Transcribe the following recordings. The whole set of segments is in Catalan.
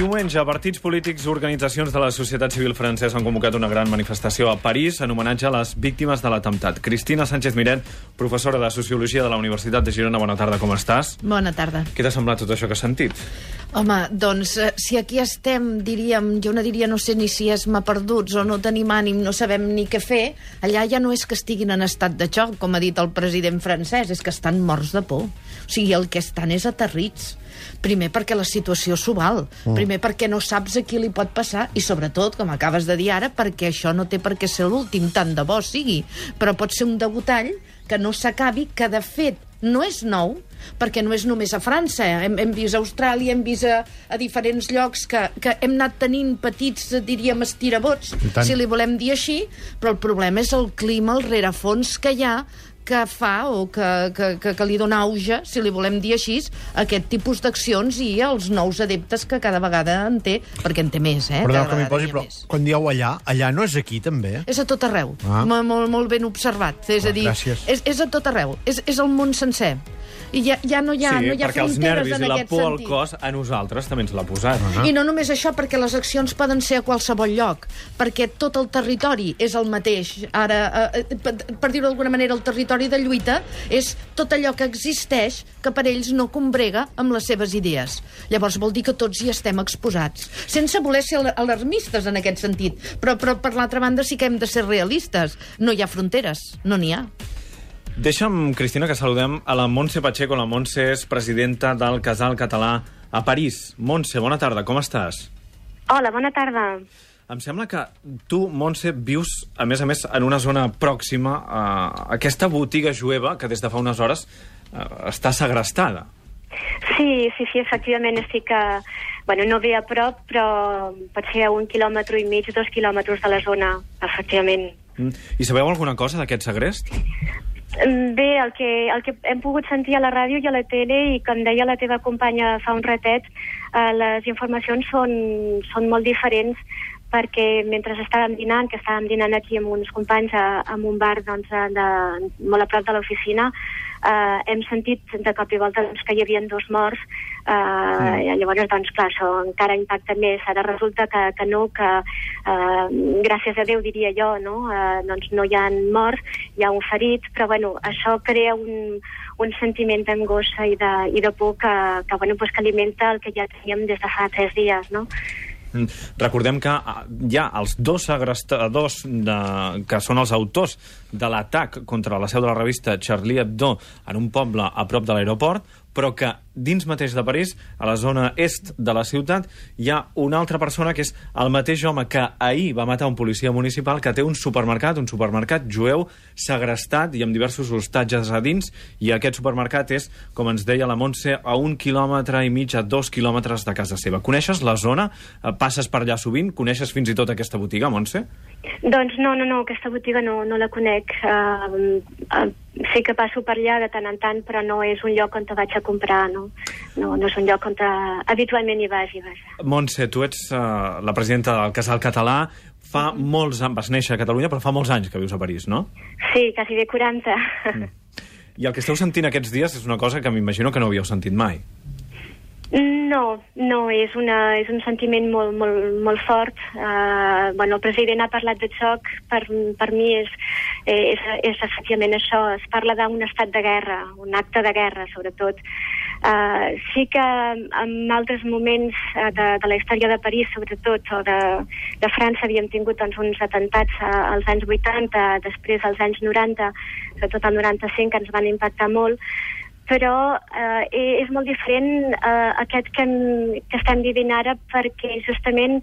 Diumenge, partits polítics i organitzacions de la societat civil francesa han convocat una gran manifestació a París en homenatge a les víctimes de l'atemptat. Cristina Sánchez Miret, professora de Sociologia de la Universitat de Girona, bona tarda, com estàs? Bona tarda. Què t'ha semblat tot això que has sentit? Home, doncs, eh, si aquí estem, diríem, jo no diria no sé ni si esma perduts o no tenim ànim, no sabem ni què fer, allà ja no és que estiguin en estat de xoc, com ha dit el president francès, és que estan morts de por. O sigui, el que estan és aterrits. Primer perquè la situació s'ho val, mm. primer perquè no saps a qui li pot passar i sobretot, com acabes de dir ara, perquè això no té per què ser l'últim, tant de bo sigui, però pot ser un debutall que no s'acabi, que de fet no és nou, perquè no és només a França, hem, hem vist a Austràlia, hem vist a, a diferents llocs que, que hem anat tenint petits, diríem, estirabots, si li volem dir així, però el problema és el clima, el rerefons que hi ha, que fa o que, que, que, que li dona auge, si li volem dir així, aquest tipus d'accions i els nous adeptes que cada vegada en té, perquè en té més, eh? Perdó que m'hi posi, però més. quan dieu allà, allà no és aquí, també? És a tot arreu, Ah. molt, molt, molt ben observat. És Ah, a dir, gràcies. és, és a tot arreu, és, és el món sencer. I ja, ja no hi ha, sí, no hi ha perquè els nervis en i la por al sentit. cos a nosaltres també ens l'ha posat. Ah. I no només això, perquè les accions poden ser a qualsevol lloc, perquè tot el territori és el mateix. Ara, eh, eh, per, per dir-ho d'alguna manera, el territori de lluita és tot allò que existeix que per ells no combrega amb les seves idees. Llavors vol dir que tots hi estem exposats. Sense voler ser al- alarmistes en aquest sentit, però, però per l'altra banda sí que hem de ser realistes. No hi ha fronteres, no n'hi ha. Deixa'm, Cristina, que saludem a la Montse Pacheco. La Montse és presidenta del Casal Català a París. Montse, bona tarda, com estàs? Hola, bona tarda. Em sembla que tu, Montse, vius, a més a més, en una zona pròxima a aquesta botiga jueva que des de fa unes hores eh, està segrestada. Sí, sí, sí, efectivament estic a... Bueno, no ve a prop, però pot ser a un quilòmetre i mig, dos quilòmetres de la zona, efectivament. Mm. I sabeu alguna cosa d'aquest segrest? Bé, el que, el que hem pogut sentir a la ràdio i a la tele, i com deia la teva companya fa un ratet, eh, les informacions són, són molt diferents perquè mentre estàvem dinant, que estàvem dinant aquí amb uns companys a, a un bar doncs, de, molt a prop de l'oficina, eh, hem sentit de cop i volta doncs, que hi havia dos morts, eh, mm. llavors, doncs, clar, això encara impacta més. Ara resulta que, que no, que eh, gràcies a Déu, diria jo, no? Eh, doncs no hi ha morts, hi ha un ferit, però bueno, això crea un, un sentiment d'angoixa i, de, i de por que, que, bueno, pues, que alimenta el que ja teníem des de fa tres dies, no? Mm. Recordem que ah, hi ha els dos segrestadors de, que són els autors de l'atac contra la seu de la revista Charlie Hebdo en un poble a prop de l'aeroport, però que dins mateix de París, a la zona est de la ciutat, hi ha una altra persona que és el mateix home que ahir va matar un policia municipal que té un supermercat, un supermercat jueu segrestat i amb diversos hostatges a dins, i aquest supermercat és, com ens deia la Montse, a un quilòmetre i mig, a dos quilòmetres de casa seva. Coneixes la zona? Eh, Passes per allà sovint? Coneixes fins i tot aquesta botiga, Montse? Doncs no, no, no, aquesta botiga no, no la conec. Uh, uh, sé que passo per allà de tant en tant, però no és un lloc on te vaig a comprar, no. No, no és un lloc on te, habitualment hi vagi, vaja. Montse, tu ets uh, la presidenta del Casal Català. Fa molts anys, vas néixer a Catalunya, però fa molts anys que vius a París, no? Sí, quasi bé 40. I el que esteu sentint aquests dies és una cosa que m'imagino que no havíeu sentit mai. No, no, és, una, és un sentiment molt, molt, molt fort. Uh, bueno, el president ha parlat de xoc, per, per mi és, és, és efectivament això, es parla d'un estat de guerra, un acte de guerra, sobretot. Uh, sí que en altres moments uh, de, de la història de París, sobretot, o de, de França, havíem tingut doncs, uns atentats als anys 80, després als anys 90, sobretot el 95, que ens van impactar molt, però eh, és molt diferent eh, aquest que, que estem vivint ara perquè justament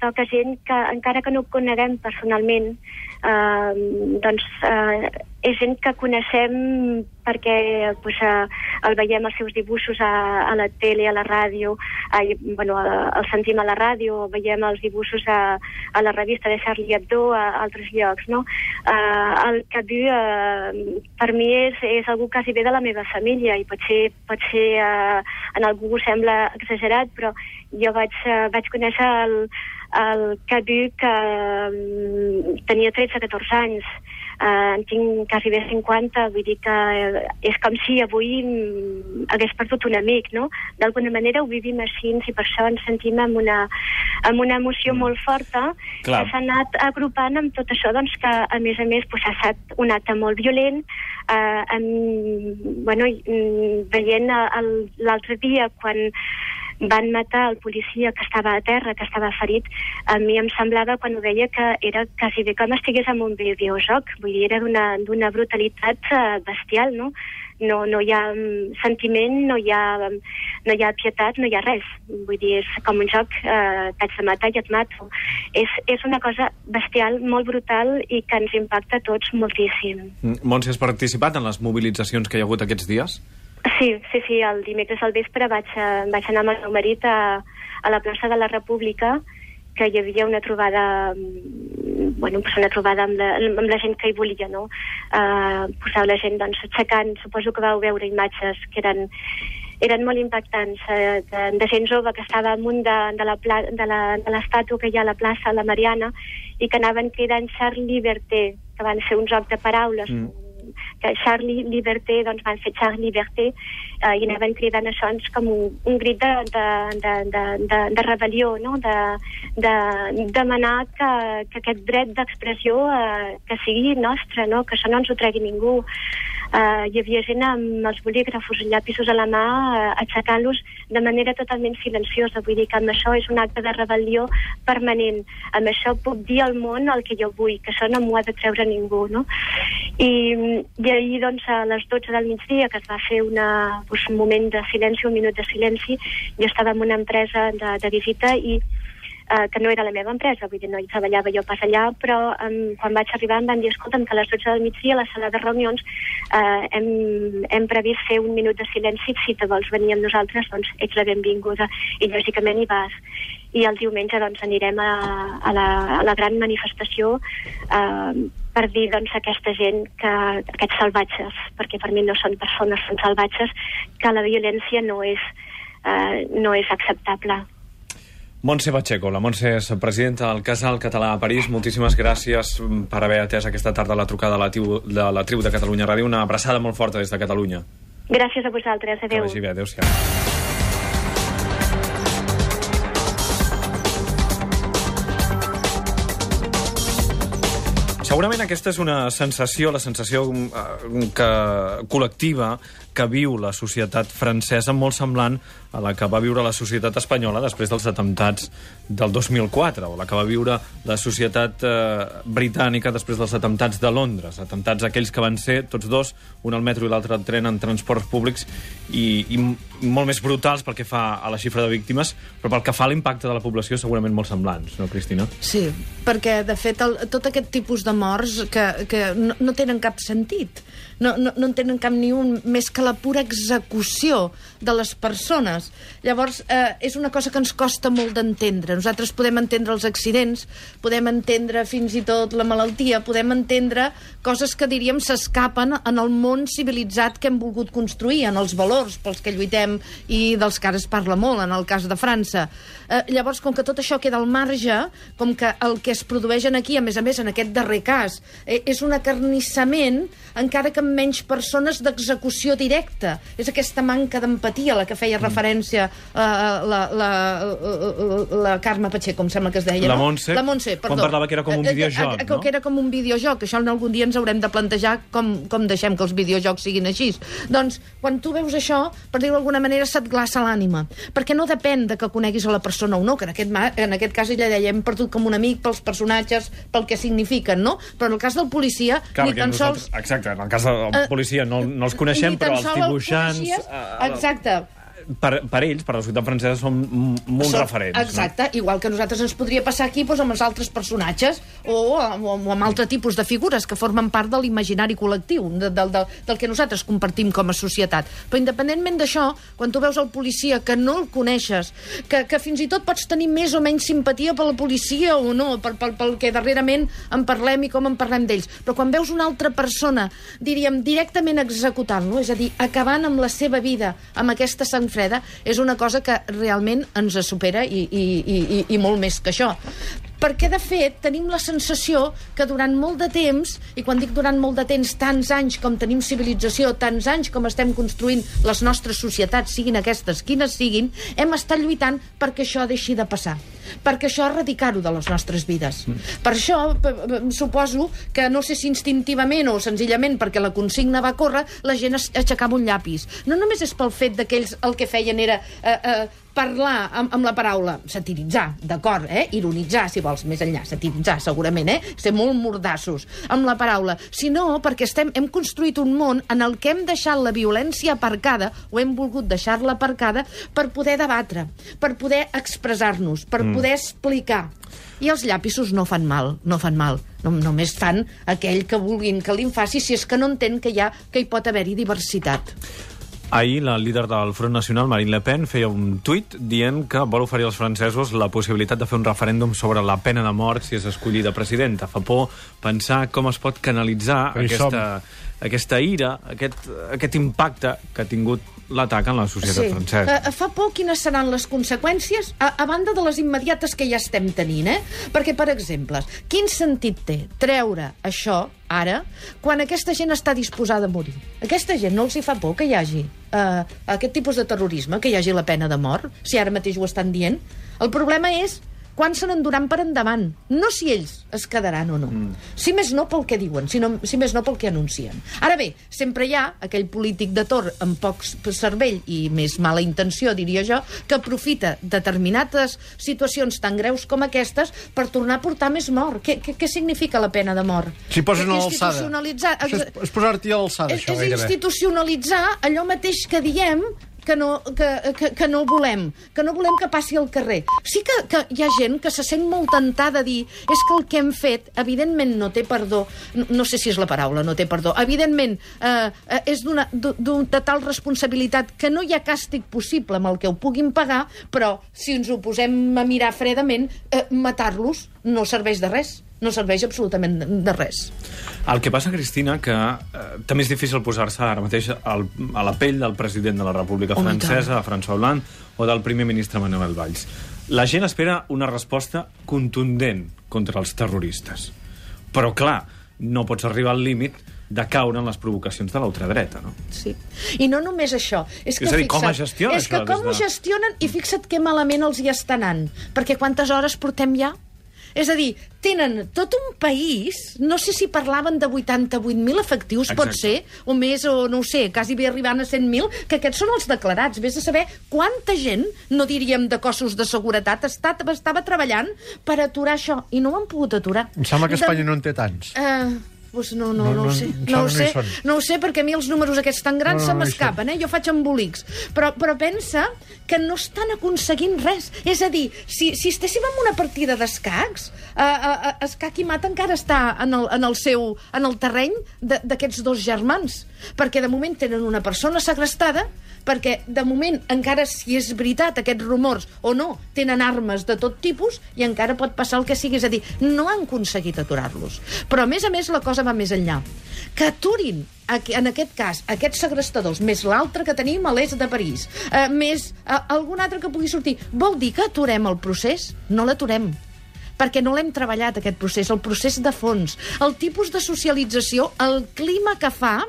toca gent que encara que no coneguem personalment eh, doncs eh, és gent que coneixem perquè pues, eh, el veiem els seus dibuixos a, a la tele, a la ràdio, eh, bueno, a, el sentim a la ràdio, veiem els dibuixos a, a la revista de Charlie Hebdo, a, a altres llocs, no? Eh, el Cabu, eh, per mi és, és algú quasi bé de la meva família i potser, potser eh, en algú ho sembla exagerat, però jo vaig, eh, vaig conèixer el, el Cabu que um, tenia 13-14 anys eh, en tinc quasi bé 50, vull dir que eh, és com si avui mm, hagués perdut un amic, no? D'alguna manera ho vivim així i per això ens sentim amb una, amb una emoció mm. molt forta Clar. que s'ha anat agrupant amb tot això, doncs que a més a més pues, ha estat un acte molt violent, eh, amb, bueno, mm, veient l'altre dia quan van matar el policia que estava a terra, que estava ferit, a mi em semblava, quan ho veia, que era quasi bé com estigués en un videojoc. Vull dir, era d'una brutalitat eh, bestial, no? No, no hi ha mm, sentiment, no hi ha, mm, no hi ha pietat, no hi ha res. Vull dir, és com un joc, eh, t'haig de matar i et mato. És, és una cosa bestial, molt brutal i que ens impacta a tots moltíssim. Mm, Montse, has participat en les mobilitzacions que hi ha hagut aquests dies? Sí, sí, sí, el dimecres al vespre vaig, eh, vaig anar amb el meu marit a, a la plaça de la República que hi havia una trobada mm, bueno, pues una trobada amb la, amb la gent que hi volia, no? Uh, posar la gent doncs, aixecant, suposo que vau veure imatges que eren eren molt impactants, eh, de, de gent jove que estava amunt de, de la pla- de la- de l'estàtua que hi ha a la plaça, la Mariana, i que anaven cridant Charles Liberté, que van ser un joc de paraules, Mm. Que Charlie Liberté, doncs van fer Charlie Liberté, eh, i anaven cridant això doncs, com un, un crit de, de, de, de, de, de rebel·lió, no? de, de demanar que, que aquest dret d'expressió eh, que sigui nostre, no? que això no ens ho tregui ningú. Uh, hi havia gent amb els bolígrafos i llapisos a la mà uh, aixecant-los de manera totalment silenciosa. Vull dir que amb això és un acte de rebel·lió permanent. Amb això puc dir al món el que jo vull, que això no m'ho ha de treure ningú. No? I, I ahir, doncs, a les 12 del migdia, que es va fer una, doncs, un moment de silenci, un minut de silenci, jo estava en una empresa de, de visita i eh, que no era la meva empresa, vull dir, no hi treballava jo pas allà, però um, quan vaig arribar em van dir, escolta'm, que a les 12 del migdia a la sala de reunions eh, hem, hem previst fer un minut de silenci, si te vols venir amb nosaltres, doncs ets la benvinguda, i lògicament hi vas. I el diumenge doncs anirem a, a, la, a la gran manifestació eh, per dir doncs, a aquesta gent que aquests salvatges, perquè per mi no són persones, són salvatges, que la violència no és, eh, no és acceptable. Montse Pacheco, la Montse és presidenta del Casal Català a París. Moltíssimes gràcies per haver atès aquesta tarda la trucada de la, tribu, de la tribu de Catalunya Ràdio. Una abraçada molt forta des de Catalunya. Gràcies a vosaltres. Que Adéu. vagi bé. Adéu-siau. Segurament aquesta és una sensació, la sensació eh, que, col·lectiva que viu la societat francesa molt semblant a la que va viure la societat espanyola després dels atemptats del 2004, o la que va viure la societat eh, britànica després dels atemptats de Londres, atemptats aquells que van ser tots dos, un al metro i l'altre al tren en transports públics, i, i molt més brutals pel que fa a la xifra de víctimes, però pel que fa a l'impacte de la població segurament molt semblants, no, Cristina? Sí, perquè, de fet, el, tot aquest tipus de morts que, que no, no tenen cap sentit, no, no, no en tenen cap ni un, més que la pura execució de les persones. Llavors, eh, és una cosa que ens costa molt d'entendre. Nosaltres podem entendre els accidents, podem entendre fins i tot la malaltia, podem entendre coses que, diríem, s'escapen en el món civilitzat que hem volgut construir, en els valors pels que lluitem i dels que ara es parla molt, en el cas de França. Eh, llavors, com que tot això queda al marge, com que el que es produeix aquí, a més a més, en aquest darrer cas, eh, és un acarnissament, encara que amb menys persones d'execució directa. És aquesta manca d'empatia a la que feia referència eh, la, la, la, la Carme Pacheco, em sembla que es deia, La no? Montse, La Montse, quan perdó. parlava que era com un Eh, eh, videojoc, eh, no? Que era com un videojoc. Això en algun dia ens haurem de plantejar com, com deixem que els videojocs siguin així. Doncs, quan tu veus això, per dir-ho d'alguna manera, se't glaça l'ànima. Perquè no depèn de que coneguis a la persona o no, que en aquest, en aquest cas ella deia hem perdut com un amic pels personatges, pel que signifiquen, no? Però en el cas del policia, Clar, ni tan sols... exacte, en el cas del policia no, no els coneixem, però els sols el dibuixants... coneixies. Eh, Exacte. Per, per ells, per la societat francesa, són molt Són- referents. Exacte, igual que nosaltres ens podria passar aquí doncs, amb els altres personatges o, amb- o amb altre tipus de figures que formen part de l'imaginari col·lectiu, de, del, del, del que nosaltres compartim com a societat. Però independentment d'això, quan tu veus el policia que no el coneixes, que, que fins i tot pots tenir més o menys simpatia per la policia o no, per, per, pel que darrerament en parlem i com en parlem d'ells, però quan veus una altra persona, diríem, directament executant-lo, és a dir, acabant amb la seva vida amb aquesta sang freda, és una cosa que realment ens supera i, i, i, i- molt més que això. Perquè de fet tenim la sensació que durant molt de temps, i quan dic durant molt de temps, tants anys com tenim civilització, tants anys com estem construint les nostres societats, siguin aquestes quines siguin, hem estat lluitant perquè això deixi de passar perquè això erradicar-ho de les nostres vides. Mm. Per això, suposo que no sé si instintivament o senzillament perquè la consigna va córrer, la gent aixecava un llapis. No només és pel fet que ells el que feien era eh, eh, parlar amb, amb la paraula, satiritzar, d'acord, eh? ironitzar, si vols, més enllà, satiritzar, segurament, eh? ser molt mordassos amb la paraula, sinó perquè estem, hem construït un món en el que hem deixat la violència aparcada, o hem volgut deixar-la aparcada, per poder debatre, per poder expressar-nos, per mm. poder explicar. I els llapisos no fan mal, no fan mal. No, només fan aquell que vulguin que li faci si és que no entén que, hi ha, que hi pot haver-hi diversitat. Ahir la líder del Front Nacional, Marine Le Pen, feia un tuit dient que vol oferir als francesos la possibilitat de fer un referèndum sobre la pena de mort si és escollida presidenta. Fa por pensar com es pot canalitzar aquesta, aquesta ira, aquest, aquest impacte que ha tingut l'atac en la societat sí. francesa. Uh, fa por quines seran les conseqüències, a, a banda de les immediates que ja estem tenint, eh? Perquè, per exemple, quin sentit té treure això ara, quan aquesta gent està disposada a morir? Aquesta gent no els hi fa por que hi hagi uh, aquest tipus de terrorisme, que hi hagi la pena de mort, si ara mateix ho estan dient? El problema és quan se n'enduran per endavant. No si ells es quedaran o no. Mm. Si més no pel que diuen, sinó, si més no pel que anuncien. Ara bé, sempre hi ha aquell polític de tor amb poc cervell i més mala intenció, diria jo, que aprofita determinades situacions tan greus com aquestes per tornar a portar més mort. Què, què, què significa la pena de mort? Si posen a l'alçada. És, és posar-t'hi a l'alçada, això, És institucionalitzar allò mateix que diem que no, que, que, que no volem, que no volem que passi al carrer. Sí que, que hi ha gent que se sent molt tentada a dir és que el que hem fet, evidentment, no té perdó, no, no sé si és la paraula, no té perdó, evidentment, eh, eh, és d'una de tal responsabilitat que no hi ha càstig possible amb el que ho puguin pagar, però si ens ho posem a mirar fredament, eh, matar-los no serveix de res no serveix absolutament de res. El que passa, Cristina, que eh, també és difícil posar-se ara mateix al, a la pell del president de la República Home, Francesa, François Hollande, o del primer ministre Manuel Valls. La gent espera una resposta contundent contra els terroristes. Però, clar, no pots arribar al límit de caure en les provocacions de l'ultradreta, no? Sí. I no només això. És, que, és a dir, fixa't, com es gestiona és que com de... ho gestionen i fixa't que malament els hi està anant. Perquè quantes hores portem ja? És a dir, tenen tot un país, no sé si parlaven de 88.000 efectius, Exacte. pot ser, o més, o no ho sé, quasi bé arribant a 100.000, que aquests són els declarats. Vés a saber quanta gent, no diríem de cossos de seguretat, estava, estava treballant per aturar això, i no ho han pogut aturar. Em sembla que Espanya de... no en té tants. Uh, pues no, no, no, no, ho sé. No, ho sé, no ho sé, perquè a mi els números aquests tan grans no, no, se m'escapen, eh? Jo faig embolics. Però, però pensa que no estan aconseguint res. És a dir, si, si estéssim en una partida d'escacs, uh, uh, escac i mat encara està en el, en el seu en el terreny d'aquests dos germans. Perquè de moment tenen una persona segrestada, perquè de moment, encara si és veritat aquests rumors o no, tenen armes de tot tipus i encara pot passar el que sigui. És a dir, no han aconseguit aturar-los. Però, a més a més, la cosa va més enllà. Que aturin en aquest cas, aquests segrestadors, més l'altre que tenim a l'est de París, eh, més eh, algun altre que pugui sortir, vol dir que aturem el procés? No l'aturem perquè no l'hem treballat, aquest procés, el procés de fons, el tipus de socialització, el clima que fa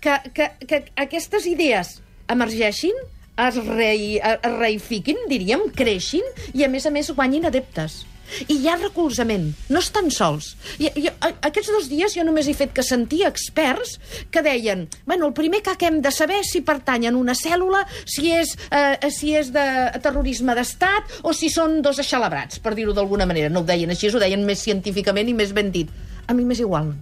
que, que, que aquestes idees emergeixin, es, rei, es reifiquin, diríem, creixin, i a més a més guanyin adeptes. I hi ha recolzament, no estan sols. I, i, aquests dos dies jo només he fet que sentir experts que deien bueno, el primer que hem de saber si pertanyen a una cèl·lula, si és, eh, si és de terrorisme d'estat o si són dos aixalabrats, per dir-ho d'alguna manera. No ho deien així, ho deien més científicament i més ben dit. A mi m'és igual.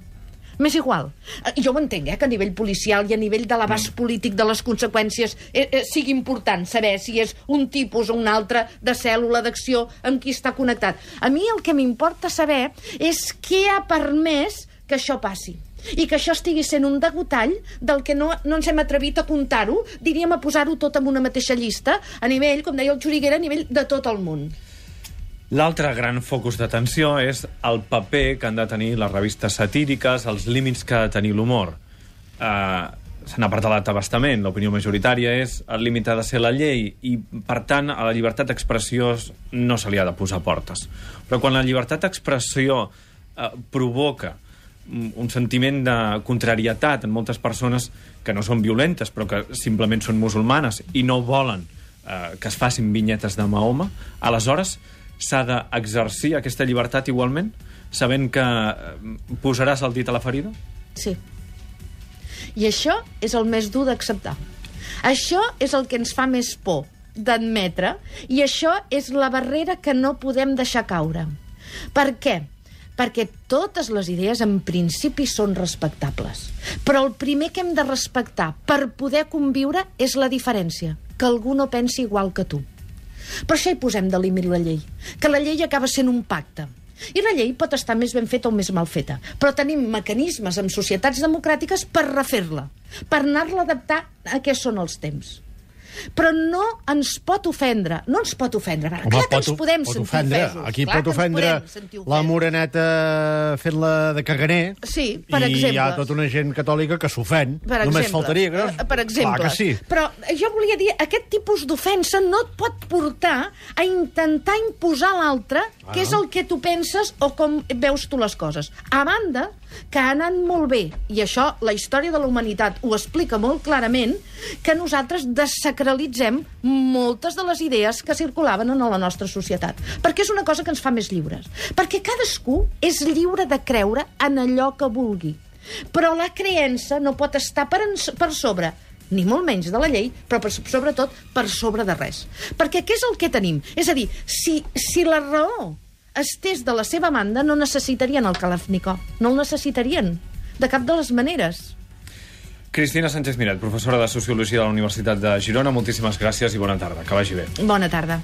M'és igual. Eh, jo ho entenc, eh, que a nivell policial i a nivell de l'abast mm. polític de les conseqüències eh, eh, sigui important saber si és un tipus o un altre de cèl·lula d'acció amb qui està connectat. A mi el que m'importa saber és què ha permès que això passi i que això estigui sent un degotall del que no, no ens hem atrevit a comptar-ho, diríem a posar-ho tot en una mateixa llista, a nivell, com deia el Xuriguera, a nivell de tot el món. L'altre gran focus d'atenció és el paper que han de tenir les revistes satíriques, els límits que ha de tenir l'humor. Uh, se n'ha parlat abastament, l'opinió majoritària és el límit ha de ser la llei i, per tant, a la llibertat d'expressió no se li ha de posar portes. Però quan la llibertat d'expressió eh, provoca un sentiment de contrarietat en moltes persones que no són violentes, però que simplement són musulmanes i no volen eh, que es facin vinyetes de Mahoma, aleshores s'ha d'exercir aquesta llibertat igualment, sabent que eh, posaràs el dit a la ferida? Sí. I això és el més dur d'acceptar. Això és el que ens fa més por d'admetre i això és la barrera que no podem deixar caure. Per què? perquè totes les idees en principi són respectables. Però el primer que hem de respectar per poder conviure és la diferència, que algú no pensi igual que tu. Per això hi posem de límit la llei, que la llei acaba sent un pacte. I la llei pot estar més ben feta o més mal feta, però tenim mecanismes en societats democràtiques per refer-la, per anar-la a adaptar a què són els temps però no ens pot ofendre. No ens pot ofendre. Home, clar que ens podem pot sentir ofendre. ofesos. Aquí clar pot ofendre la moreneta fent-la de caganer. Sí, per i exemple. hi ha tota una gent catòlica que s'ofèn. Per Només exemple. faltaria que. Eh, Per exemple. Clar que sí. Però jo volia dir, aquest tipus d'ofensa no et pot portar a intentar imposar l'altre ah. què és el que tu penses o com veus tu les coses. A banda, que ha anat molt bé, i això la història de la humanitat ho explica molt clarament, que nosaltres desacralitzem moltes de les idees que circulaven en la nostra societat. Perquè és una cosa que ens fa més lliures. Perquè cadascú és lliure de creure en allò que vulgui. Però la creença no pot estar per, en, per sobre ni molt menys de la llei, però per, sobretot per sobre de res. Perquè què és el que tenim? És a dir, si, si la raó estés de la seva banda, no necessitarien el Kalashnikov. No el necessitarien, de cap de les maneres. Cristina Sánchez Miret, professora de Sociologia de la Universitat de Girona, moltíssimes gràcies i bona tarda. Que vagi bé. Bona tarda.